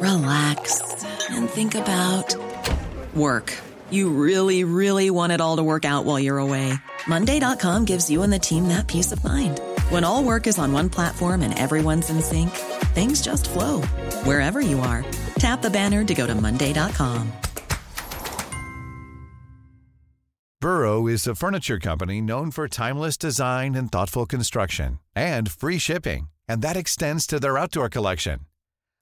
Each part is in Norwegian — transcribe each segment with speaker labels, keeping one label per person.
Speaker 1: relax, and think about work. You really, really want it all to work out while you're away. Monday.com gives you and the team that peace of mind. When all work is on one platform and everyone's in sync, things just flow wherever you are. Tap the banner to go to Monday.com.
Speaker 2: Burrow is a furniture company known for timeless design and thoughtful construction and free shipping, and that extends to their outdoor collection.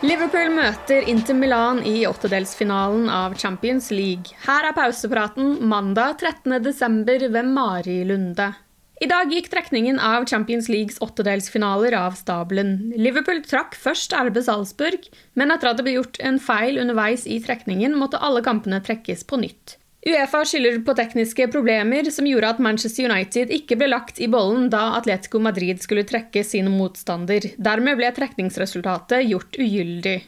Speaker 3: Liverpool møter Inter Milan i åttedelsfinalen av Champions League. Her er pausepraten mandag 13.12. ved Mari Lunde. I dag gikk trekningen av Champions Leagues åttedelsfinaler av stabelen. Liverpool trakk først RB Salzburg, men etter at det ble gjort en feil underveis i trekningen, måtte alle kampene trekkes på nytt. Uefa skylder på tekniske problemer som gjorde at Manchester United ikke ble lagt i bollen da Atletico Madrid skulle trekke sin motstander. Dermed ble trekningsresultatet gjort ugyldig.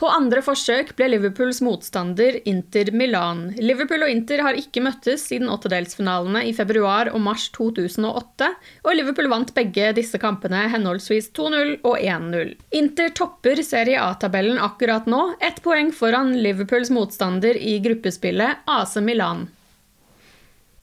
Speaker 3: På andre forsøk ble Liverpools motstander Inter Milan. Liverpool og Inter har ikke møttes siden åttedelsfinalene i februar og mars 2008, og Liverpool vant begge disse kampene henholdsvis 2-0 og 1-0. Inter topper Serie A-tabellen akkurat nå, ett poeng foran Liverpools motstander i gruppespillet AC Milan.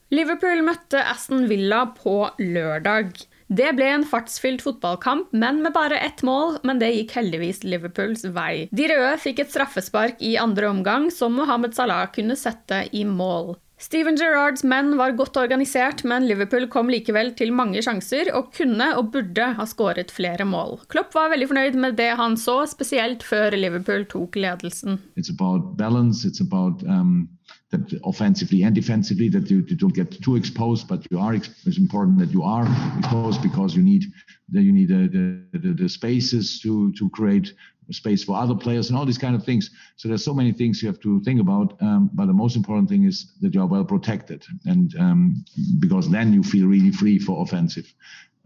Speaker 3: Liverpool møtte Aston Villa på lørdag. Det ble en fartsfylt fotballkamp, men med bare ett mål, men det gikk heldigvis Liverpools vei. De røde fikk et straffespark i andre omgang, som Mohammed Salah kunne sette i mål. Steven Gerrards menn var godt organisert, men Liverpool kom likevel til mange sjanser og kunne og burde ha skåret flere mål. Klopp var veldig fornøyd med det han så, spesielt før Liverpool tok ledelsen.
Speaker 4: It's about balance, it's about, um that offensively and defensively that you, you, don't get too exposed, but you are. It's important that you are exposed because you need the, you need the, the, the, spaces to to create space for other players and all these kind of things. So there's so many things you have to think about. Um, but the most important thing is that you are well protected, and um, because then you feel really free for offensive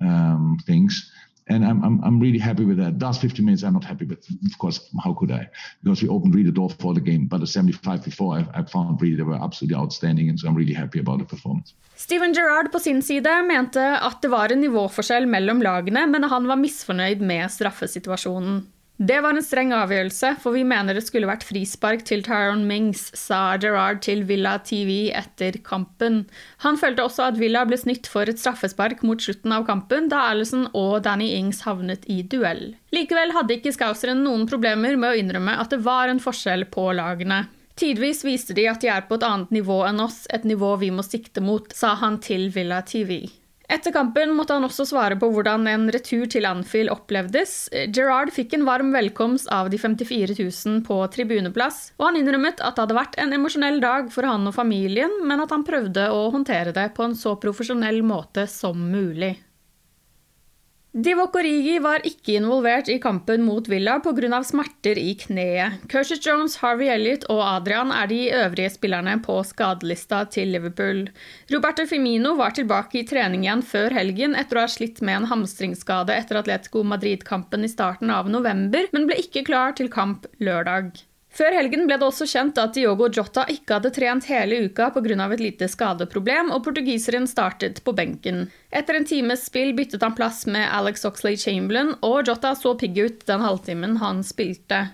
Speaker 4: um, things and I'm, I'm, I'm really happy with that. Last 15 minutes, I'm not happy, but of course, how could I? Because we opened really the door for the game. But the 75 before, I, I found really they were absolutely outstanding, and so I'm really happy about the performance.
Speaker 3: Steven Gerrard på sin side mente at det var en nivåforskjell mellom lagene, men han var misfornøyd med straffesituasjonen. Det var en streng avgjørelse, for vi mener det skulle vært frispark til Tyrone Mings, sa Gerard til Villa TV etter kampen. Han følte også at Villa ble snytt for et straffespark mot slutten av kampen, da Alison og Danny Ings havnet i duell. Likevel hadde ikke Scouseren noen problemer med å innrømme at det var en forskjell på lagene. Tidvis viste de at de er på et annet nivå enn oss, et nivå vi må sikte mot, sa han til Villa TV. Etter kampen måtte han også svare på hvordan en retur til Anfield opplevdes. Gerrard fikk en varm velkomst av de 54 000 på tribuneplass, og han innrømmet at det hadde vært en emosjonell dag for han og familien, men at han prøvde å håndtere det på en så profesjonell måte som mulig. Divock Origi var ikke involvert i kampen mot Villa pga. smerter i kneet. Curtis Jones, Harvey Elliot og Adrian er de øvrige spillerne på skadelista til Liverpool. Roberto Firmino var tilbake i trening igjen før helgen etter å ha slitt med en hamstringsskade etter Atletico Madrid-kampen i starten av november, men ble ikke klar til kamp lørdag. Før helgen ble det også kjent at Diogo Jota ikke hadde trent hele uka pga. et lite skadeproblem, og portugiseren startet på benken. Etter en times spill byttet han plass med Alex Oxley Chamberlain, og Jota så pigg ut den halvtimen han spilte.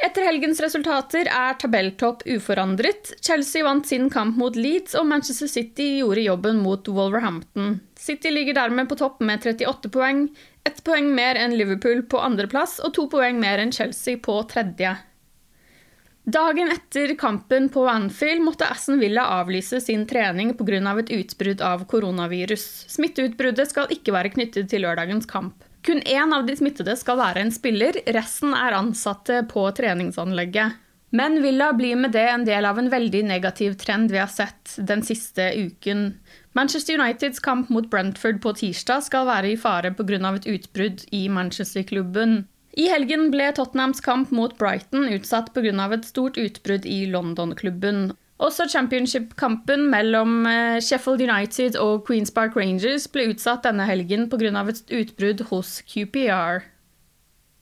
Speaker 3: Etter helgens resultater er tabelltopp uforandret. Chelsea vant sin kamp mot Leeds, og Manchester City gjorde jobben mot Wolverhampton. City ligger dermed på topp med 38 poeng, ett poeng mer enn Liverpool på andreplass og to poeng mer enn Chelsea på tredje. Dagen etter kampen på Anfield måtte Aston Villa avlyse sin trening pga. et utbrudd av koronavirus. Smitteutbruddet skal ikke være knyttet til lørdagens kamp. Kun én av de smittede skal være en spiller, resten er ansatte på treningsanlegget. Men Villa blir med det en del av en veldig negativ trend vi har sett den siste uken. Manchester Uniteds kamp mot Brentford på tirsdag skal være i fare pga. et utbrudd i Manchester-klubben. I helgen ble Tottenhams kamp mot Brighton utsatt pga. et stort utbrudd i London-klubben. Også championship-kampen mellom eh, Sheffield United og Queens Park Rangers ble utsatt denne helgen pga. et utbrudd hos QPR.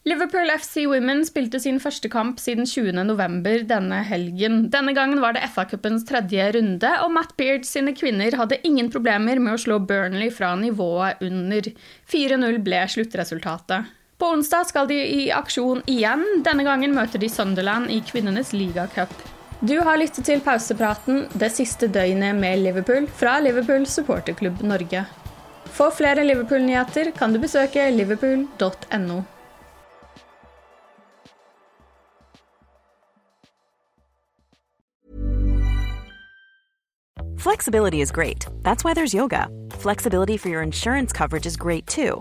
Speaker 3: Liverpool FC Women spilte sin første kamp siden 20.11. denne helgen. Denne gangen var det FA-cupens tredje runde, og Matt Beard sine kvinner hadde ingen problemer med å slå Burnley fra nivået under. 4-0 ble sluttresultatet. På onsdag skal de i aksjon igjen. Denne gangen møter de Sunderland i kvinnenes ligacup. Du har lyttet til pausepraten det siste døgnet med Liverpool fra Liverpool supporterklubb Norge. For flere Liverpool-nyheter kan du besøke liverpool.no.
Speaker 5: Flexibility is great. That's why there's yoga. Flexibility for your insurance coverage is great too.